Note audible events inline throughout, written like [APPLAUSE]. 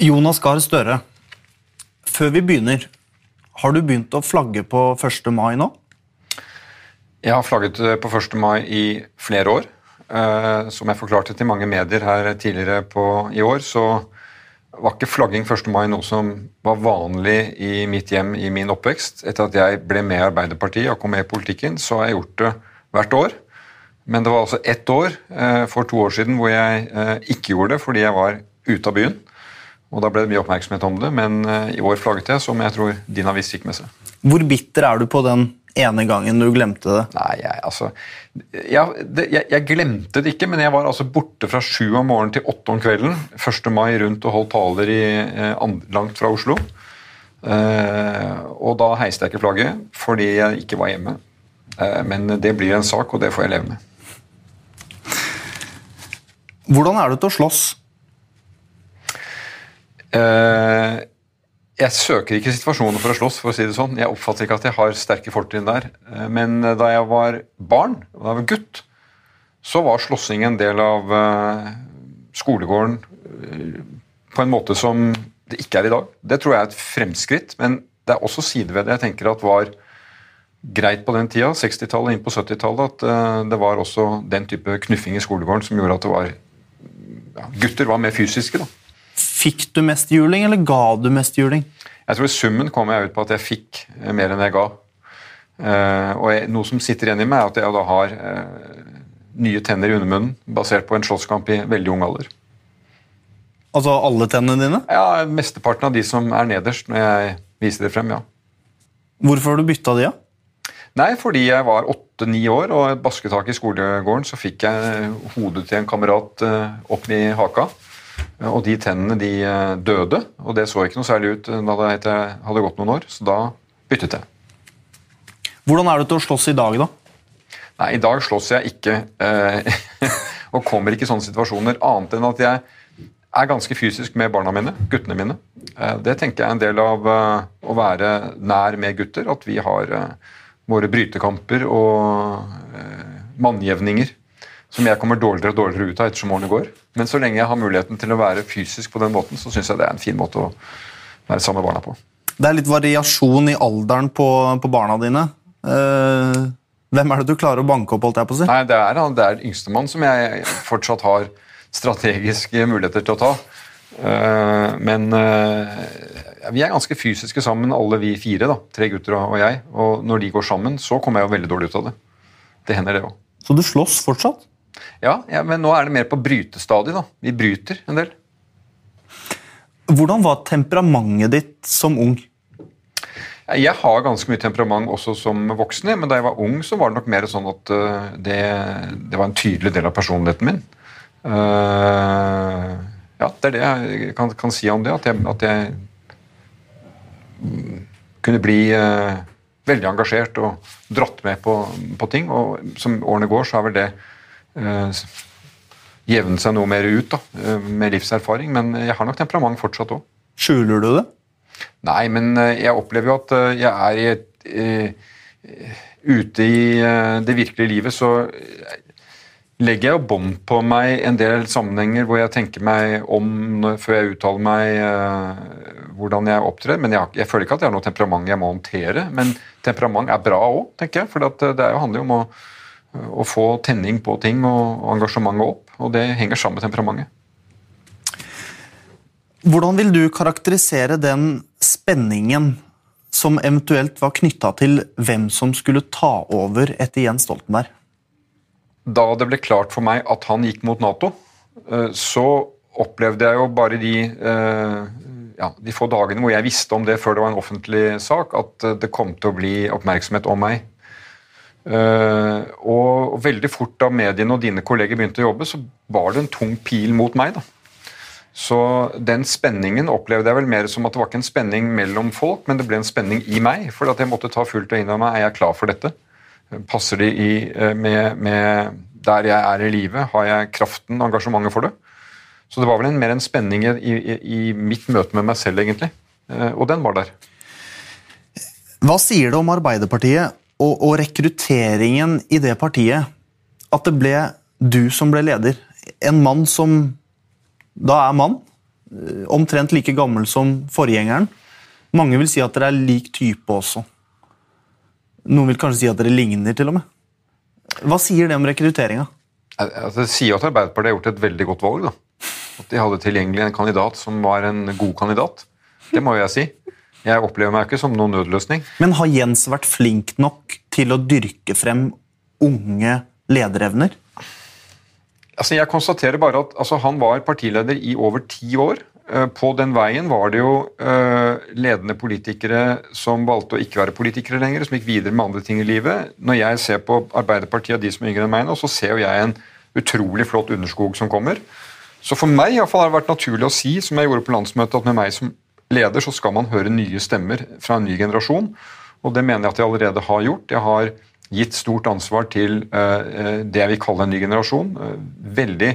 Jonas Gahr Støre, før vi begynner, har du begynt å flagge på 1. mai nå? Jeg har flagget eh, på 1. mai i flere år. Eh, som jeg forklarte til mange medier her tidligere på, i år, så var ikke flagging 1. mai noe som var vanlig i mitt hjem i min oppvekst. Etter at jeg ble med i Arbeiderpartiet og kom med i politikken, så har jeg gjort det hvert år. Men det var altså ett år eh, for to år siden hvor jeg ikke gjorde det fordi jeg var ute av byen. Og Da ble det mye oppmerksomhet om det, men uh, i år flagget jeg, som jeg tror din avis fikk med seg. Hvor bitter er du på den ene gangen du glemte det? Nei, jeg, altså, jeg, det, jeg, jeg, glemte det ikke, men jeg var altså borte fra sju om morgenen til åtte om kvelden. 1. mai rundt og holdt taler i, eh, langt fra Oslo. Uh, og da heiste jeg ikke flagget fordi jeg ikke var hjemme. Uh, men det blir en sak, og det får jeg leve med. Hvordan er det til å slåss? Eh, jeg søker ikke situasjoner for å slåss, for å si det sånn. Jeg oppfatter ikke at jeg har sterke fortrinn der. Eh, men da jeg var barn, da jeg var gutt, så var slåssing en del av eh, skolegården på en måte som det ikke er i dag. Det tror jeg er et fremskritt, men det er også sider ved det jeg tenker at var greit på den tida, 60-tallet inn på 70-tallet, at det var også den type knuffing i skolegården som gjorde at det var ja, Gutter var mer fysiske, da. Fikk du mest juling, eller ga du mest juling? Jeg tror summen kom jeg ut på at jeg fikk eh, mer enn jeg ga. Uh, og jeg, Noe som sitter igjen i meg, er at jeg da har uh, nye tenner i undermunnen basert på en slåsskamp i veldig ung alder. Altså alle tennene dine? Ja, Mesteparten av de som er nederst når jeg viser det frem, ja. Hvorfor har du bytta de, da? Ja? Nei, fordi jeg var åtte-ni år og et basketak i skolegården, så fikk jeg hodet til en kamerat uh, opp i haka. Og de tennene de eh, døde, og det så ikke noe særlig ut da det hadde gått noen år, så da byttet jeg. Hvordan er det til å slåss i dag, da? Nei, I dag slåss jeg ikke, eh, [LAUGHS] og kommer ikke i sånne situasjoner, annet enn at jeg er ganske fysisk med barna mine, guttene mine. Eh, det tenker jeg er en del av å være nær med gutter, at vi har våre brytekamper og mannjevninger som jeg kommer dårligere og dårligere ut av ettersom årene går. Men så lenge jeg har muligheten til å være fysisk på den måten, så syns jeg det er en fin måte å være sammen med barna på. Det er litt variasjon i alderen på, på barna dine. Uh, hvem er det du klarer å banke opp? holdt jeg på å si? Nei, Det er, det er yngstemann som jeg fortsatt har strategiske muligheter til å ta. Uh, men uh, vi er ganske fysiske sammen, alle vi fire. da, Tre gutter og jeg. Og når de går sammen, så kommer jeg jo veldig dårlig ut av det. Det hender, det òg. Så du slåss fortsatt? Ja, ja, men nå er det mer på brytestadiet. da. Vi bryter en del. Hvordan var temperamentet ditt som ung? Jeg har ganske mye temperament også som voksen, men da jeg var ung, så var det nok mer sånn at uh, det, det, var en tydelig del av personligheten min. Uh, ja, det er det jeg kan, kan si om det. At jeg, at jeg kunne bli uh, veldig engasjert og dratt med på, på, ting. Og som årene går, så har vel det uh, jevne seg noe mer ut da, uh, med livserfaring. Men jeg har nok temperament fortsatt òg. Skjuler du det? Nei, men uh, jeg opplever jo at jeg er i et Ute i det virkelige livet så legger jeg jo bånd på meg en del sammenhenger hvor jeg tenker meg om før jeg uttaler meg hvordan jeg opptrer. Men jeg, jeg, føler ikke at jeg har noe temperament jeg må håndtere. Men temperament er bra òg, tenker jeg. For det handler jo om å å få tenning på ting og, engasjementet opp. Og det henger sammen med temperamentet. Hvordan vil du karakterisere den spenningen som eventuelt var knytta til hvem som skulle ta over etter Jens Stoltenberg? Da det ble klart for meg at han gikk mot Nato, eh, så opplevde jeg jo bare de, eh, ja, de få dagene hvor jeg visste om det før det var en offentlig sak, at det kom til å bli oppmerksomhet om meg. Uh, og veldig fort da mediene og dine kolleger begynte å jobbe, så var det en tung pil mot meg. da. Så den spenningen opplevde jeg vel mer som at det var ikke en spenning mellom folk, men det ble en spenning i meg. For at jeg måtte ta fullt av meg. Er jeg klar for dette? Passer det i, uh, med, med, der jeg er i livet? Har jeg kraften og engasjementet for det? Så det var vel en, mer en spenning i, i, i, mitt møte med meg selv, egentlig. Uh, og den var der. Hva sier det om Arbeiderpartiet og, og, rekrutteringen i det partiet at det ble du som ble leder. En mann som da er mann, eh, omtrent like gammel som forgjengeren. Mange vil si at dere er lik type også. Noen vil kanskje si at dere ligner, til og med. Hva sier det om rekrutteringa? Altså, det sier at Arbeiderpartiet har gjort et veldig godt valg. da. At de hadde tilgjengelig en kandidat som var en god kandidat. Det må jeg si. Jeg opplever meg ikke som noen nødløsning. Men har Jens vært flink nok til å dyrke frem unge lederevner? Altså, jeg konstaterer bare at altså, Han var partileder i over ti år. Eh, på den veien var det jo uh, ledende politikere som valgte å ikke være politikere lenger, som gikk videre med andre ting i livet. Når jeg ser på Arbeiderpartiet og de som er yngre enn meg nå, så ser jo jeg en utrolig flott underskog som kommer. Så for meg i hvert fall har det vært naturlig å si, som jeg gjorde på landsmøtet, at med meg som leder så skal man høre nye stemmer fra en ny generasjon. Og det mener jeg at jeg allerede har gjort. Jeg har gitt stort ansvar til uh, det jeg vil kalle en ny generasjon. Uh, veldig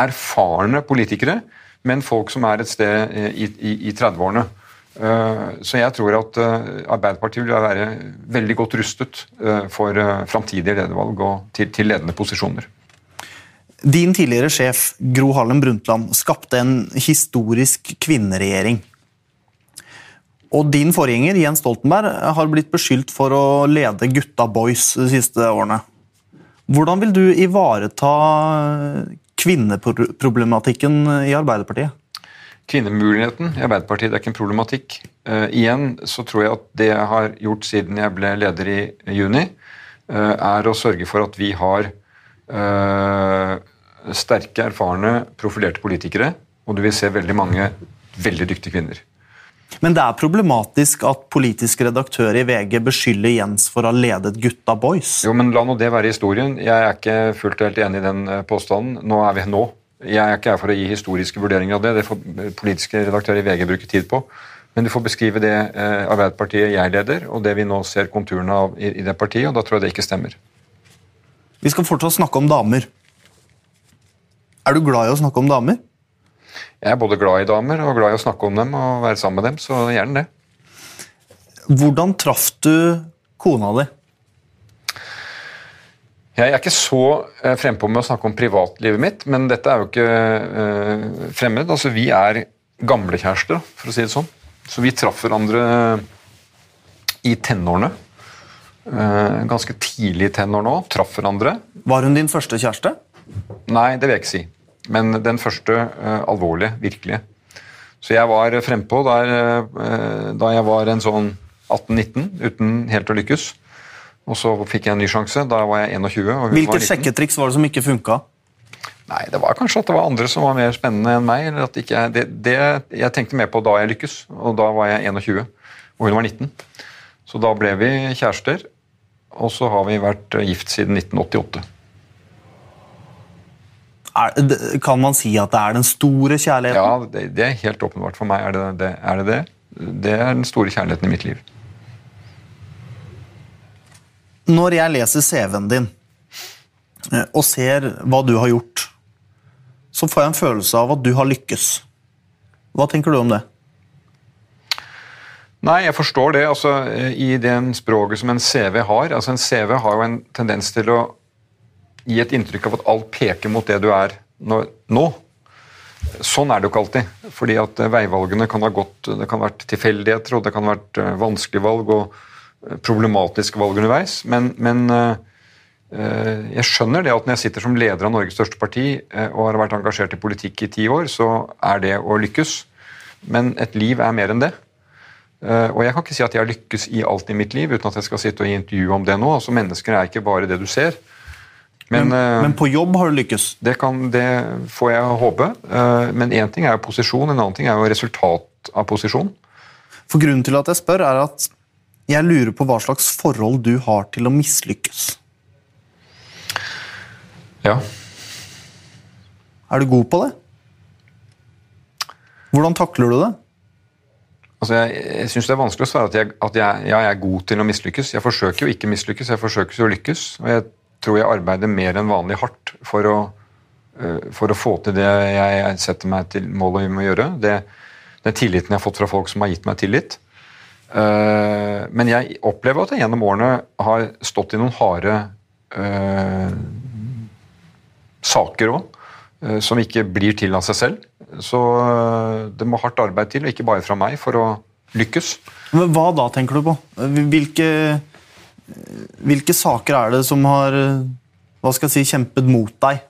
erfarne politikere men folk som er et sted eh, i, i, i 30-årene. Eh, så jeg tror at eh, Arbeiderpartiet vil være veldig godt rustet for framtidige ledervalg og til ledende posisjoner. Din tidligere sjef Gro Harlem Brundtland skapte en historisk kvinneregjering. Og din forgjenger Jens Stoltenberg har blitt beskyldt for å lede gutta boys de siste årene. Hvordan vil du ivareta kvinneproblematikken i Arbeiderpartiet? Kvinnemuligheten i Arbeiderpartiet det er ikke en problematikk. Uh, igjen så tror jeg at det jeg har gjort siden jeg ble leder i juni, uh, er å sørge for at vi har uh, sterke, erfarne, profilerte politikere. Og du vil se veldig mange veldig dyktige kvinner. Men det er problematisk at politisk redaktør i VG beskylder Jens for å ha ledet gutta boys. Jo, men La nå det være historien. Jeg er ikke fullt og helt enig i den eh, påstanden. Nå er vi nå. Jeg er ikke her for å gi historiske vurderinger av det. Det får politiske redaktører i VG bruke tid på. Men du får beskrive det eh, Arbeiderpartiet jeg leder, og det vi nå ser konturene av i, i det partiet, og da tror jeg det ikke stemmer. Vi skal fortsatt snakke om damer. Er du glad i å snakke om damer? Jeg er både glad i damer og glad i å snakke om dem og være sammen med dem, så gjerne det. Hvordan traff du kona di? Jeg er ikke så eh, frempå med å snakke om privatlivet mitt, men dette er jo ikke uh, fremmed. Altså, Vi er gamlekjærester, for å si det sånn. Så vi traff hverandre i tenårene. Ganske tidlig i tenårene òg. Traff hverandre. Var hun din første kjæreste? Nei, det vil jeg ikke si. Men den første uh, alvorlige, virkelige. Så jeg var frempå der, uh, da jeg var en sånn 18-19, uten helt å lykkes. Og så fikk jeg en ny sjanse. Da var jeg 21. Hvilket sjekketriks var det som ikke funka? Nei, Det var kanskje at det var andre som var mer spennende enn meg. eller at ikke, det, det, Jeg tenkte mer på da jeg lykkes, og da var jeg 21, og hun var 19. Så da ble vi kjærester, og så har vi vært gift siden 1988 er, kan man si at det er den store kjærligheten? Ja, det, det er helt åpenbart for meg. Er det det, er det det? Det er den store kjærligheten i mitt liv. Når jeg leser CV-en din eh, og ser hva du har gjort, så får jeg en følelse av at du har lykkes. Hva tenker du om det? Nei, jeg forstår det. altså I den språket som en CV har. altså En CV har jo en tendens til å gi et inntrykk av at alt peker mot det du er nå. Sånn er det jo ikke alltid. fordi at eh, Veivalgene kan ha gått Det kan ha vært tilfeldigheter, og det kan ha vært eh, vanskelige valg og eh, problematiske valg underveis. Men, men jeg skjønner det at når jeg sitter som leder av Norges største parti og har vært engasjert i politikk i ti år, så er det å lykkes. Men et liv er mer enn det. Og jeg kan ikke si at jeg har lykkes i alt i mitt liv uten at jeg skal sitte og gi intervju om det nå. Altså Mennesker er ikke bare det du ser. Men, men, eh, men, på jobb har du lykkes? Det, kan, det får jeg håpe. Eh, men én ting er jo posisjon, en annen ting er jo resultat av posisjon. For Grunnen til at jeg spør, er at jeg lurer på hva slags forhold du har til å mislykkes. Ja. Er du god på det? Hvordan takler du det? Altså jeg jeg syns det er vanskelig å svare at, jeg, at jeg, ja, jeg er god til å mislykkes. Jeg forsøker jo ikke mislykkes, jeg forsøker å lykkes. og jeg tror jeg arbeider mer enn vanlig hardt for å, eh, for å få til det jeg setter meg til mål om å gjøre. Det, den tilliten jeg har fått fra folk som har gitt meg tillit. Eh, men jeg opplever at jeg gjennom årene har stått i noen harde uh, saker òg, som ikke blir til av seg selv. Så det må hardt arbeid til, og ikke bare fra meg, for å lykkes. Men hva da, tenker du på? Hvilke, hvilke saker er det som har hva skal jeg si, kjempet mot deg?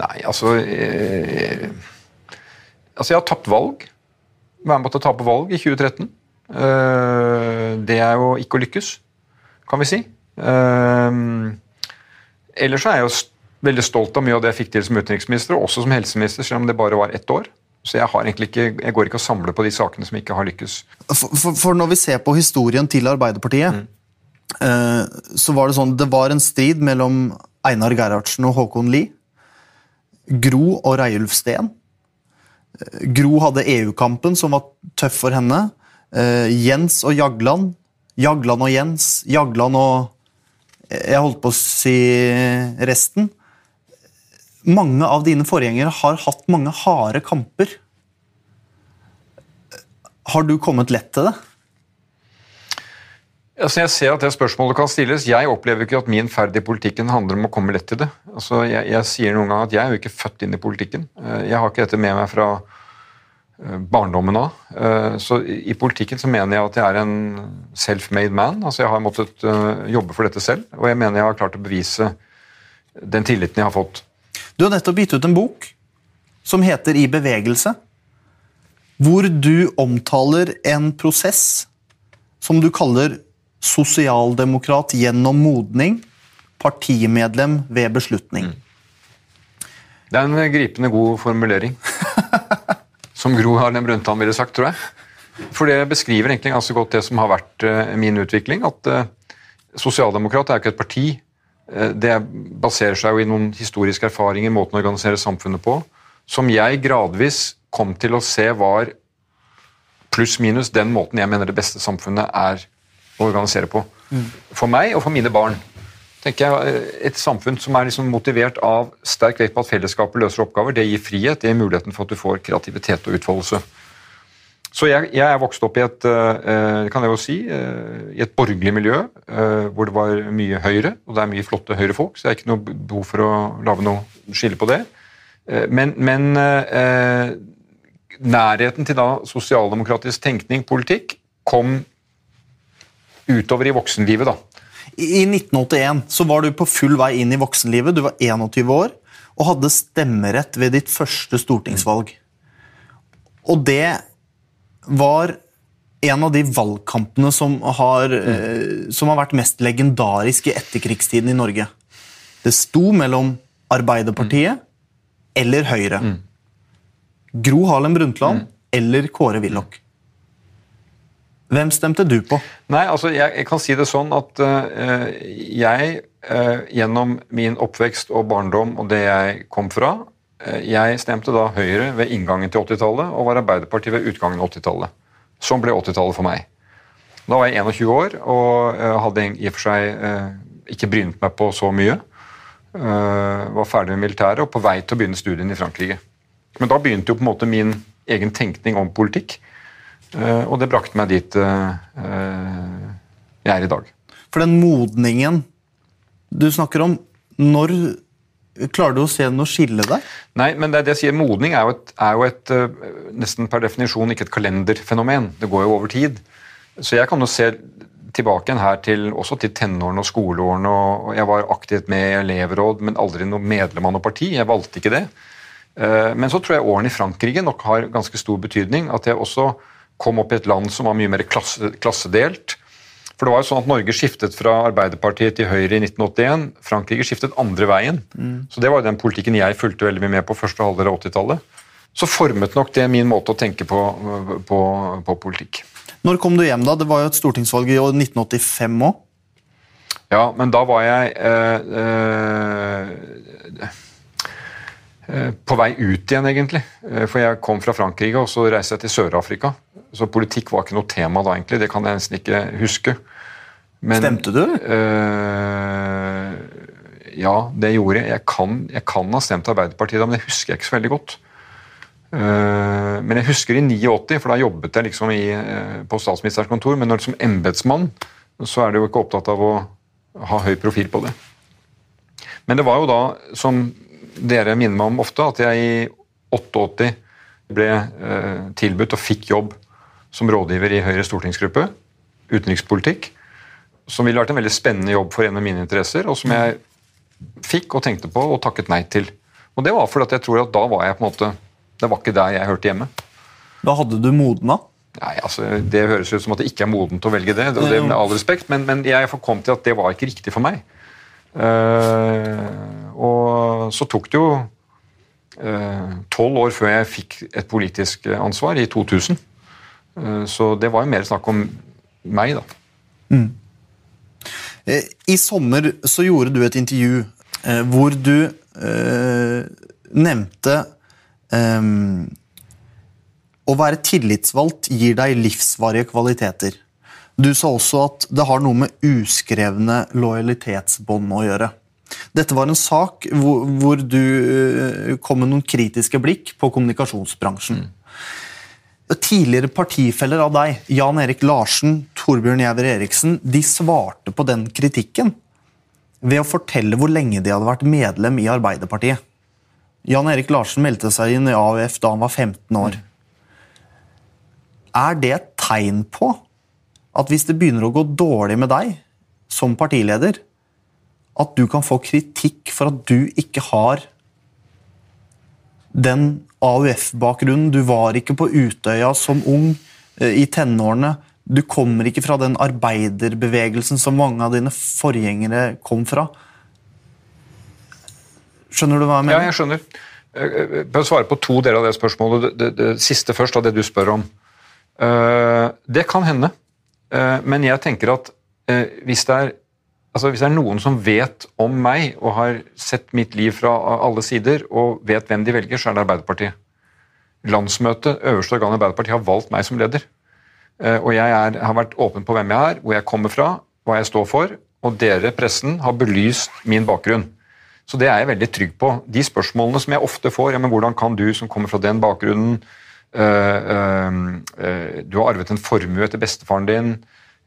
Nei, altså eh, Altså, jeg har tapt valg. Være med på å tape valg i 2013. Eh, det er jo ikke å lykkes, kan vi si. Eh, ellers er jeg jo veldig stolt av mye av det jeg fikk til som utenriksminister, og også som helseminister, selv om det bare var ett år. Så jeg, har ikke, jeg går ikke og samler på de sakene som ikke har lykkes. For, for, for når vi ser på historien til Arbeiderpartiet, mm. Eh, så var det sånn Det var en strid mellom Einar Gerhardsen og Håkon Lie. Gro og Reiulf Steen. Gro hadde EU-kampen, som var tøff for henne. Uh, Jens og Jagland. Jagland og Jens. Jagland og Jeg holdt på å si resten. Mange av dine forgjengere har hatt mange harde kamper. Har du kommet lett til det? Altså jeg ser at det spørsmålet kan stilles. Jeg opplever ikke at min ferd i politikken handler om å komme lett til det. Altså jeg, jeg, sier noen ganger at jeg er jo ikke født inn i politikken. Eh, jeg har ikke dette med meg fra eh, barndommen av. Eh, så i politikken så mener jeg at jeg er en self-made man. Altså jeg har måttet jobbe for dette selv, og jeg mener jeg har klart å bevise den tilliten jeg har fått. Du har nettopp gitt ut en bok som heter I bevegelse, hvor du omtaler en prosess som du kaller Sosialdemokrat gjennom modning. Partimedlem ved beslutning. Mm. Det er en gripende god formulering. [LAUGHS] som Gro Harlem Brundtland ville sagt, tror jeg. For det beskriver egentlig ganske godt det som har vært uh, min utvikling. At uh, sosialdemokrat er ikke et parti. Uh, det baserer seg jo i noen historiske erfaringer, måten å organisere samfunnet på, som jeg gradvis kom til å se var pluss-minus den måten jeg mener det beste samfunnet er å organisere på. Mm. For meg og for mine barn. tenker jeg eh, Et samfunn som er liksom motivert av sterk vekt på at fellesskapet løser oppgaver, det gir frihet, det gir muligheten for at du får kreativitet og utfoldelse. Så jeg, jeg er vokst opp i et uh, kan jeg jo si, i et borgerlig miljø hvor det var mye Høyre, og det er mye flotte Høyre-folk, så jeg har ikke noe behov for å lage noe skille på det. men, men nærheten til da sosialdemokratisk tenkning, politikk, kom utover i voksenlivet, da. I 1981 så var du på full vei inn i voksenlivet. Du var 21 år og hadde stemmerett ved ditt første stortingsvalg. Og det var en av de valgkampene som har, mm. som har vært mest legendarisk i etterkrigstiden i Norge. Det sto mellom Arbeiderpartiet mm. eller Høyre. Mm. Gro Harlem Brundtland mm. eller Kåre Willoch. Hvem stemte du på? Nei, altså Jeg, jeg kan si det sånn at uh, jeg uh, gjennom min oppvekst og barndom og det jeg kom fra uh, Jeg stemte da Høyre ved inngangen til 80-tallet og var Arbeiderpartiet ved utgangen av 80-tallet. Sånn ble 80-tallet for meg. Da var jeg 21 år og hadde i og for seg ikke brynt meg på så mye. var ferdig med militæret og på vei til å begynne studiene i Frankrike. Men da begynte jo på en måte min egen tenkning om politikk. Eh, og det brakte meg dit eh, eh, jeg er i dag. For den modningen du snakker om, når Klarer du å se noe skille der? Nei, men det, det jeg sier, modning er jo, et, er jo et, nesten per definisjon ikke et kalenderfenomen. Det går jo over tid. Så jeg kan jo se tilbake igjen her til, også til tenårene og skoleårene. og Jeg var aktivt med i elevråd, men aldri noe medlem av noe parti. Jeg valgte ikke det. Men så tror jeg årene i Frankrike nok har ganske stor betydning. At jeg også kom opp i et land som var mye mer klasse, klassedelt. For det var jo sånn at Norge skiftet fra Arbeiderpartiet til Høyre i 1981. Frankrike skiftet andre veien. Mm. Så Det var jo den politikken jeg fulgte veldig mye med på første halvdel av 80-tallet. Så formet nok det min måte å tenke på, på, på, politikk. Når kom du hjem, da? Det var jo et stortingsvalg i 1985 òg? Ja, men da var jeg eh, eh, Eh, på vei ut igjen, egentlig. Eh, for jeg kom fra Frankrike, og så reiste jeg til Sør-Afrika. Så politikk var ikke noe tema da, egentlig. Det kan jeg nesten ikke huske. Men, Stemte du? Øh, ja, det gjorde jeg. Jeg kan, jeg kan ha stemt Arbeiderpartiet da, men det husker jeg ikke så veldig godt. Uh, men jeg husker i 89, for da jobbet jeg liksom i, på statsministerens kontor. Men når som embetsmann så er du jo ikke opptatt av å ha høy profil på det. Men det var jo da, som dere minner meg om ofte, at jeg i 88 ble eh, tilbudt og fikk jobb som rådgiver i Høyres stortingsgruppe, utenrikspolitikk, som ville vært en veldig spennende jobb for en av mine interesser, og som jeg fikk og tenkte på og takket nei til. Og det var fordi at jeg tror at da var jeg på en måte Det var ikke der jeg hørte hjemme. Da hadde du modna? Nei, altså, Det høres ut som at det ikke er moden til å velge det, og det med all respekt, men, men jeg kom til at det var ikke riktig for meg. Uh, og så tok det jo eh, tolv år før jeg fikk et politisk ansvar, i 2000. Uh, så det var jo mer snakk om meg, da. Mm. I sommer så gjorde du et intervju hvor du nevnte eh, å være tillitsvalgt gir deg livsvarige kvaliteter. Du sa også at det har noe med uskrevne lojalitetsbånd å gjøre. Dette var en sak hvor, hvor du eh, kom med noen kritiske blikk på kommunikasjonsbransjen. Mm. Tidligere partifeller av deg, Jan Erik Larsen, Torbjørn Jæver Eriksen, de svarte på den kritikken ved å fortelle hvor lenge de hadde vært medlem i Arbeiderpartiet. Jan Erik Larsen meldte seg inn i AUF da han var 15 år. Er det et tegn på at hvis det begynner å gå dårlig med deg som partileder, at du kan få kritikk for at du ikke har den AUF-bakgrunnen. Du var ikke på Utøya som ung eh, i tenårene. Du kommer ikke fra den arbeiderbevegelsen som mange av dine forgjengere kom fra. Skjønner du hva jeg mener? Ja, jeg skjønner. Jeg bør svare på to deler av det spørsmålet. Det, det, det siste først, av det du spør om. Det kan hende, men jeg tenker at uh, hvis, det er, altså hvis det er noen som vet om meg og har sett mitt liv fra alle sider og vet hvem de velger, så er det Arbeiderpartiet. Landsmøtet, øverste organ i Arbeiderpartiet, har valgt meg som leder. Og jeg er, har vært åpen på hvem jeg er, hvor jeg kommer fra, hva jeg står for. Og dere, pressen, har belyst min bakgrunn. Så det er jeg veldig trygg på. De spørsmålene som jeg ofte får, ja, men hvordan kan du som kommer fra den bakgrunnen Du har arvet en formue etter bestefaren din.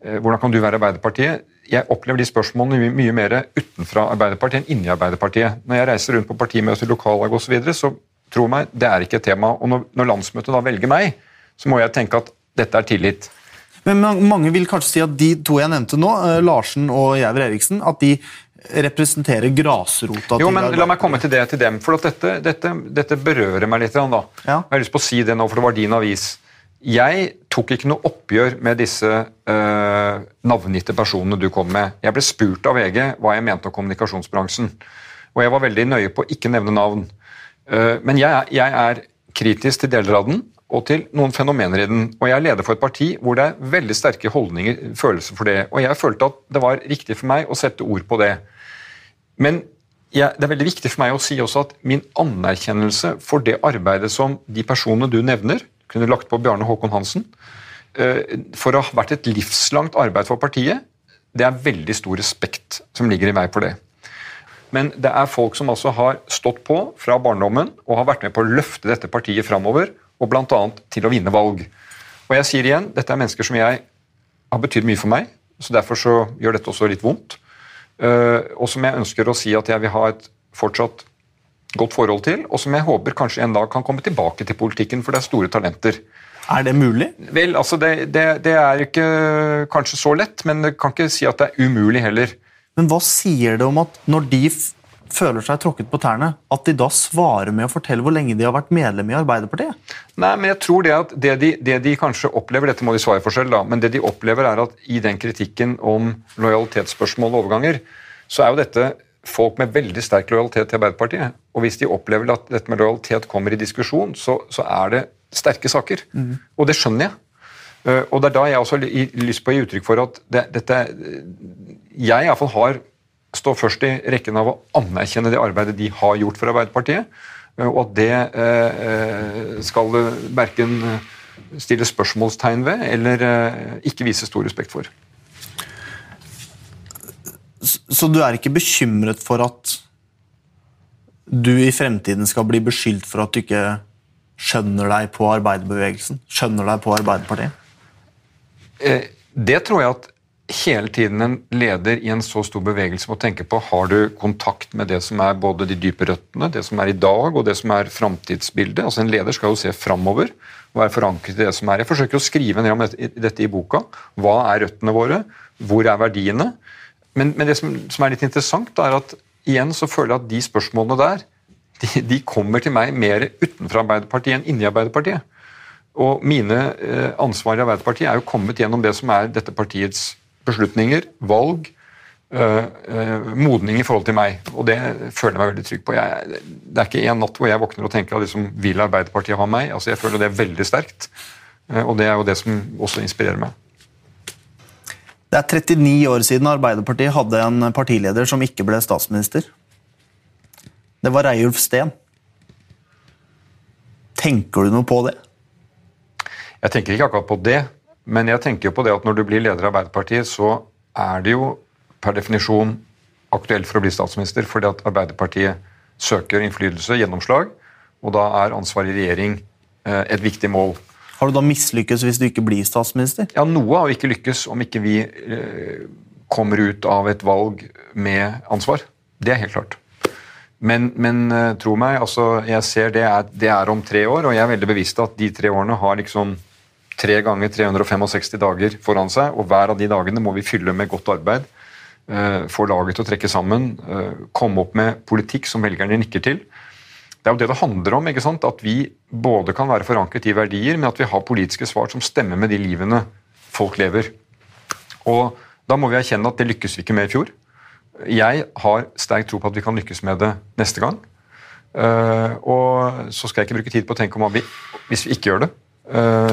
Uh, hvordan kan du være Arbeiderpartiet? Jeg opplever de spørsmålene mye mer utenfra Arbeiderpartiet enn inni Arbeiderpartiet. Når jeg reiser rundt på partimøter, lokallag osv., så, videre, så tro meg, det er ikke et tema. Og når, når landsmøtet da velger meg, så må jeg tenke at dette er tillit. Men mange vil kanskje si at de to jeg nevnte nå, Larsen og Gjæver Eriksen, at de representerer grasrota. Jo, men La meg komme til det til dem, for dette, dette, dette, berører meg litt. Da. Ja. Jeg har lyst på å si det nå, for det var din avis. Jeg tok ikke noe oppgjør med disse øh, navngitte personene du kom med. Jeg ble spurt av VG hva jeg mente om kommunikasjonsbransjen. Og jeg var veldig nøye på å ikke nevne navn. Uh, men jeg, jeg, er kritisk til deler av den og til noen fenomener i den. Og jeg er leder for et parti hvor det er veldig sterke holdninger, følelser for det. Og jeg følte at det var riktig for meg å sette ord på det. Men jeg, det er veldig viktig for meg å si også at min anerkjennelse for det arbeidet som de personene du nevner, kunne lagt på Bjarne Håkon Hansen, eh, for å ha vært et livslangt arbeid for partiet, det er veldig stor respekt som ligger i meg for det. Men det er folk som altså har stått på fra barndommen og har vært med på å løfte dette partiet framover, og bl.a. til å vinne valg. Og jeg sier igjen, dette er mennesker som jeg har betydd mye for meg, så derfor så gjør dette også litt vondt. Uh, og som jeg ønsker å si at jeg vil ha et fortsatt godt forhold til, og som jeg håper kanskje en dag kan komme tilbake til politikken, for det er store talenter. Er det mulig? Vel, altså det, det, det er ikke kanskje så lett, men jeg kan ikke si at det er umulig heller. Men hva sier det om at når de føler seg tråkket på tærne, at de da svarer med å fortelle hvor lenge de har vært medlem i Arbeiderpartiet? Nei, men jeg tror det at det de, det de kanskje opplever, dette må de svare for selv, da, men det de opplever er at i den kritikken om lojalitetsspørsmål og overganger, så er jo dette folk med veldig sterk lojalitet til Arbeiderpartiet. Og hvis de opplever at dette med lojalitet kommer i diskusjon, så, så er det sterke saker. Mm. Og det skjønner jeg. Uh, og det er da jeg også har lyst på å gi uttrykk for at det, dette Jeg iallfall har står først i rekken av å anerkjenne det arbeidet de har gjort for Arbeiderpartiet, eh, og at det eh, eh, skal verken stille spørsmålstegn ved eller ikke vise stor respekt for. Så du er ikke bekymret for at du i fremtiden skal bli beskyldt for at du ikke skjønner deg på arbeiderbevegelsen? Skjønner deg på Arbeiderpartiet? Det tror jeg at hele tiden en leder i en så stor bevegelse må tenke på har du kontakt med det som er både de dype røttene, det som er i dag og det som er framtidsbildet. Altså En leder skal jo se framover og være forankret i det som er. Jeg forsøker å skrive ned om dette, dette i boka. Hva er røttene våre? Hvor er verdiene? Men, men det som, som, er litt interessant, er at igjen så føler jeg at de spørsmålene der de, de kommer til meg mer utenfor Arbeiderpartiet enn inni Arbeiderpartiet. Og mine eh, ansvar i Arbeiderpartiet er jo kommet gjennom det som er dette partiets beslutninger, valg, øh, øh, modning i forhold til meg. Og det føler jeg meg veldig trygg på. Jeg, det er ikke en natt hvor jeg våkner og tenker at liksom, vil Arbeiderpartiet ha meg? Altså, Jeg føler det er veldig sterkt. Og det er jo det som også inspirerer meg. Det er 39 år siden Arbeiderpartiet hadde en partileder som ikke ble statsminister. Det var Reiulf Steen. Tenker du noe på det? Jeg tenker ikke akkurat på det, men jeg tenker jo på det at når du blir leder av Arbeiderpartiet, så er det jo per definisjon aktuelt for å bli statsminister, fordi at Arbeiderpartiet søker innflytelse, gjennomslag, og da er ansvar i regjering eh, et viktig mål. Har du da mislykkes hvis du ikke blir statsminister? Ja, Noe har vi ikke lykkes om ikke vi eh, kommer ut av et valg med ansvar. Det er helt klart. Men, men eh, tro meg, altså, jeg ser det er, det er, om tre år, og jeg er veldig bevisst at de tre årene har liksom tre ganger 365 dager foran seg, og hver av de dagene må vi fylle med godt arbeid. Eh, få laget til å trekke sammen, eh, komme opp med politikk som velgerne nikker til. Det er jo det det handler om. ikke sant? At vi både kan være forankret i verdier, men at vi har politiske svar som stemmer med de livene folk lever. Og Da må vi erkjenne at det lykkes vi ikke med i fjor. Jeg har sterk tro på at vi kan lykkes med det neste gang. Uh, og så skal jeg ikke bruke tid på å tenke om hva vi, hvis vi ikke gjør det. Eh,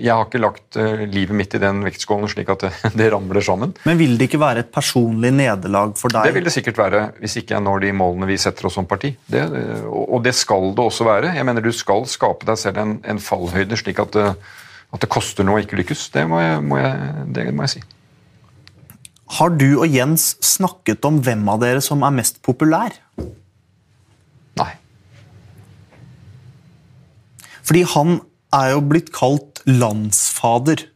jeg har ikke lagt eh, livet mitt i den vektskålen slik at det, [LAUGHS] det, ramler sammen. Men vil det ikke være et personlig nederlag for deg? Det vil det sikkert være, hvis ikke jeg når de målene vi setter oss som parti. Det, og det skal det også være. Jeg mener Du skal skape deg selv en, en fallhøyde slik at det, at det, koster noe å ikke lykkes. Det må, jeg, må jeg, det må jeg si. Har du og Jens snakket om hvem av dere som er mest populær? Nei. Fordi han er jo blitt kalt landsfader.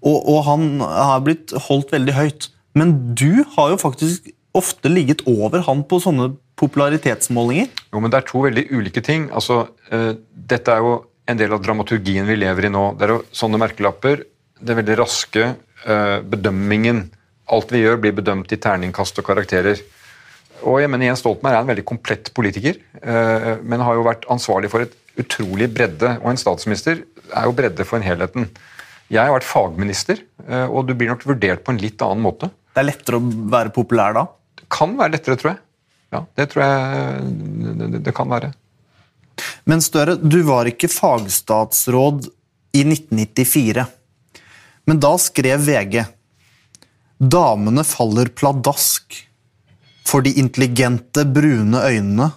Og, og, han har blitt holdt veldig høyt. Men du har jo faktisk ofte ligget over han på sånne popularitetsmålinger. Jo, men Det er to veldig ulike ting. Altså, uh, dette er jo en del av dramaturgien vi lever i nå. Det er jo sånne merkelapper. Er veldig raske uh, bedømmingen. Alt vi gjør, blir bedømt i terningkast og karakterer. Og jeg mener Jens Stoltenberg er en veldig komplett politiker, uh, men har jo vært ansvarlig for et utrolig bredde. Og en statsminister er jo bredde for en helheten. Jeg har vært fagminister, eh, og du blir nok vurdert på en litt annen måte. Det er lettere å være populær da? Det kan være lettere, tror jeg. Ja, det tror jeg det, det kan være. Men Støre, du var ikke fagstatsråd i 1994. Men da skrev VG Damene faller pladask for de intelligente, brune øynene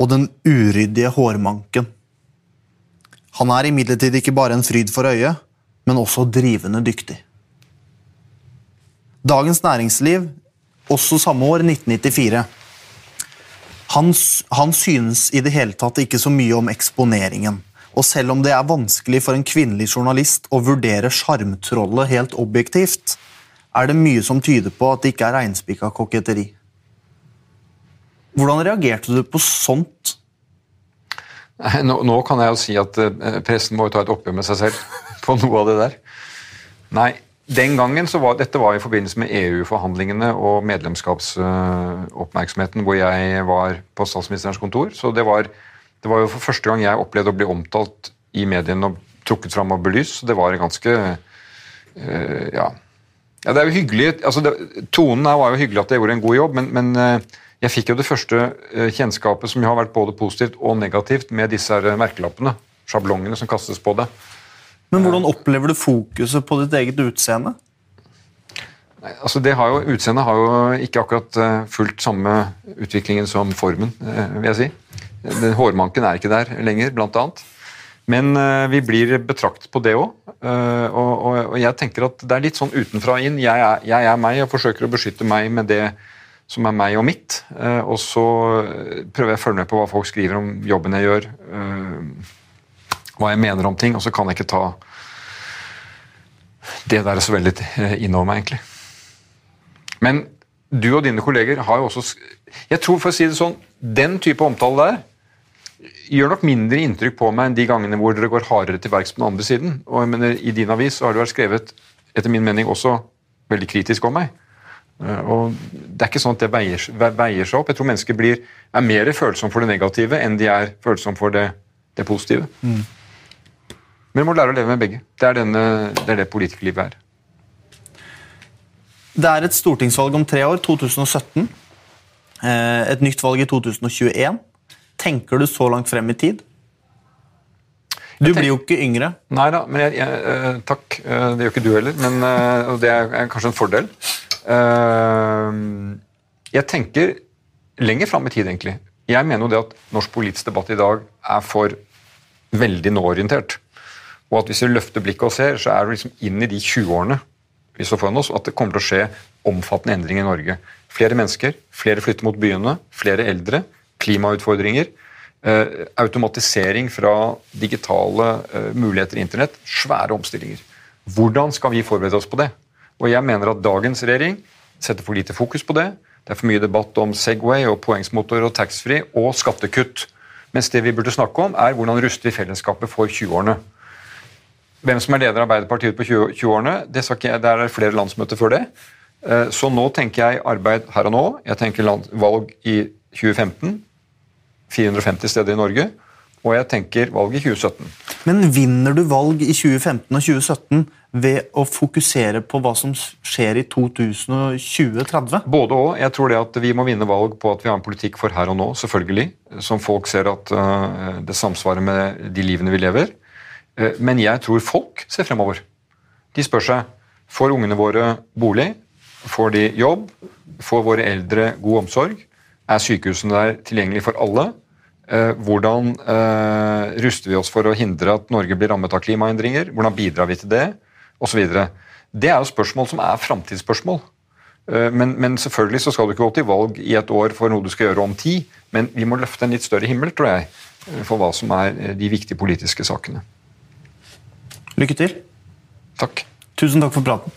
og den uryddige hårmanken. Han er imidlertid ikke bare en fryd for øyet, men også drivende dyktig. Dagens Næringsliv, også samme år, 1994. Han, han synes i det hele tatt ikke så mye om eksponeringen. Og selv om det er vanskelig for en kvinnelig journalist å vurdere sjarmtrollet helt objektivt, er det mye som tyder på at det ikke er reinspikka koketteri. Hvordan reagerte du på sånt? Nå, nå, kan jeg jo si at uh, pressen må jo ta et oppgjør med seg selv [LAUGHS] på noe av det der. Nei, den gangen så var dette var i forbindelse med EU-forhandlingene og medlemskapsoppmerksomheten hvor jeg var på statsministerens kontor. Så det var, det var, jo for første gang jeg opplevde å bli omtalt i mediene og trukket fram og belyst. Så Det var ganske uh, ja. ja. Det er jo hyggelig altså det, Tonen her var jo hyggelig at jeg gjorde en god jobb, men, men uh, jeg fikk jo det første eh, kjennskapet som har vært både positivt og negativt med disse her merkelappene. Sjablongene som kastes på det. Men hvordan opplever du fokuset på ditt eget utseende? Nei, altså det har jo, Utseendet har jo ikke akkurat eh, fulgt samme utviklingen som formen, eh, vil jeg si. Den hårmanken er ikke der lenger, blant annet. Men vi blir betraktet på det òg. Og, og, jeg tenker at det er litt sånn utenfra inn. Jeg er, jeg er meg og forsøker å beskytte meg med det som er meg og mitt. Eh, og så prøver jeg å følge med på hva folk skriver om jobben jeg gjør. Eh, hva jeg mener om ting, og så kan jeg ikke ta Det der er så veldig eh, innover meg, egentlig. Men du og dine kolleger har jo også Jeg tror, for å si det sånn, den type omtale der gjør nok mindre inntrykk på meg enn de gangene hvor dere går hardere til verks på den andre siden. Og jeg mener, I din avis så har du vært skrevet etter min mening også veldig kritisk om meg. Eh, og Det er ikke sånn at det veier, veier seg opp. Jeg tror mennesker blir, er mer følsomme for det negative enn de er følsomme for det, det positive. Mm. Men vi må lære å leve med begge. Det er, denne, det, er det politikerlivet er. Det er et stortingsvalg om tre år, 2017. Eh, et nytt valg i 2021. Tenker du så langt frem i tid? Du blir jo ikke yngre. Nei da, men jeg, jeg, eh, takk. Det gjør ikke du heller, men og det er kanskje en fordel. Jeg tenker lenger fram i tid, egentlig. Jeg mener jo det at norsk politisk debatt i dag er for veldig nå-orientert. Og at hvis vi løfter blikket og ser, så er det liksom inn i de 20-årene vi står foran oss, at det kommer til å skje omfattende endringer i Norge. Flere mennesker, flere flytter mot byene, flere eldre, klimautfordringer. Eh, automatisering fra digitale eh, muligheter i internett. Svære omstillinger. Hvordan skal vi forberede oss på det? Og jeg mener at dagens regjering setter for lite fokus på det. Det er for mye debatt om Segway og poengsmotor og taxfree og skattekutt. Mens det vi burde snakke om, er hvordan ruster vi fellesskapet for 20-årene. Hvem som er leder av Arbeiderpartiet på 20-årene, det der er flere landsmøter før det. Eh, så nå tenker jeg arbeid her og nå. Jeg tenker valg i 2015. 450 steder i Norge. Og jeg tenker valg i 2017. Men vinner du valg i 2015 og 2017 ved å fokusere på hva som skjer i 2020-30? Både og. Jeg tror det at vi må vinne valg på at vi har en politikk for her og nå, selvfølgelig. Som folk ser at uh, det samsvarer med de livene vi lever. Uh, men jeg tror folk ser fremover. De spør seg får ungene våre bolig, får de jobb, får våre eldre god omsorg, er sykehusene der tilgjengelig for alle? Eh, hvordan eh, ruster vi oss for å hindre at Norge blir rammet av klimaendringer? Hvordan bidrar vi til det? Og så videre. Det er jo spørsmål som er framtidsspørsmål. Eh, men, men, selvfølgelig så skal du ikke gå til valg i et år for noe du skal gjøre om ti. Men vi må løfte en litt større himmel, tror jeg, for hva som er de viktige politiske sakene. Lykke til. Takk. Tusen takk for praten.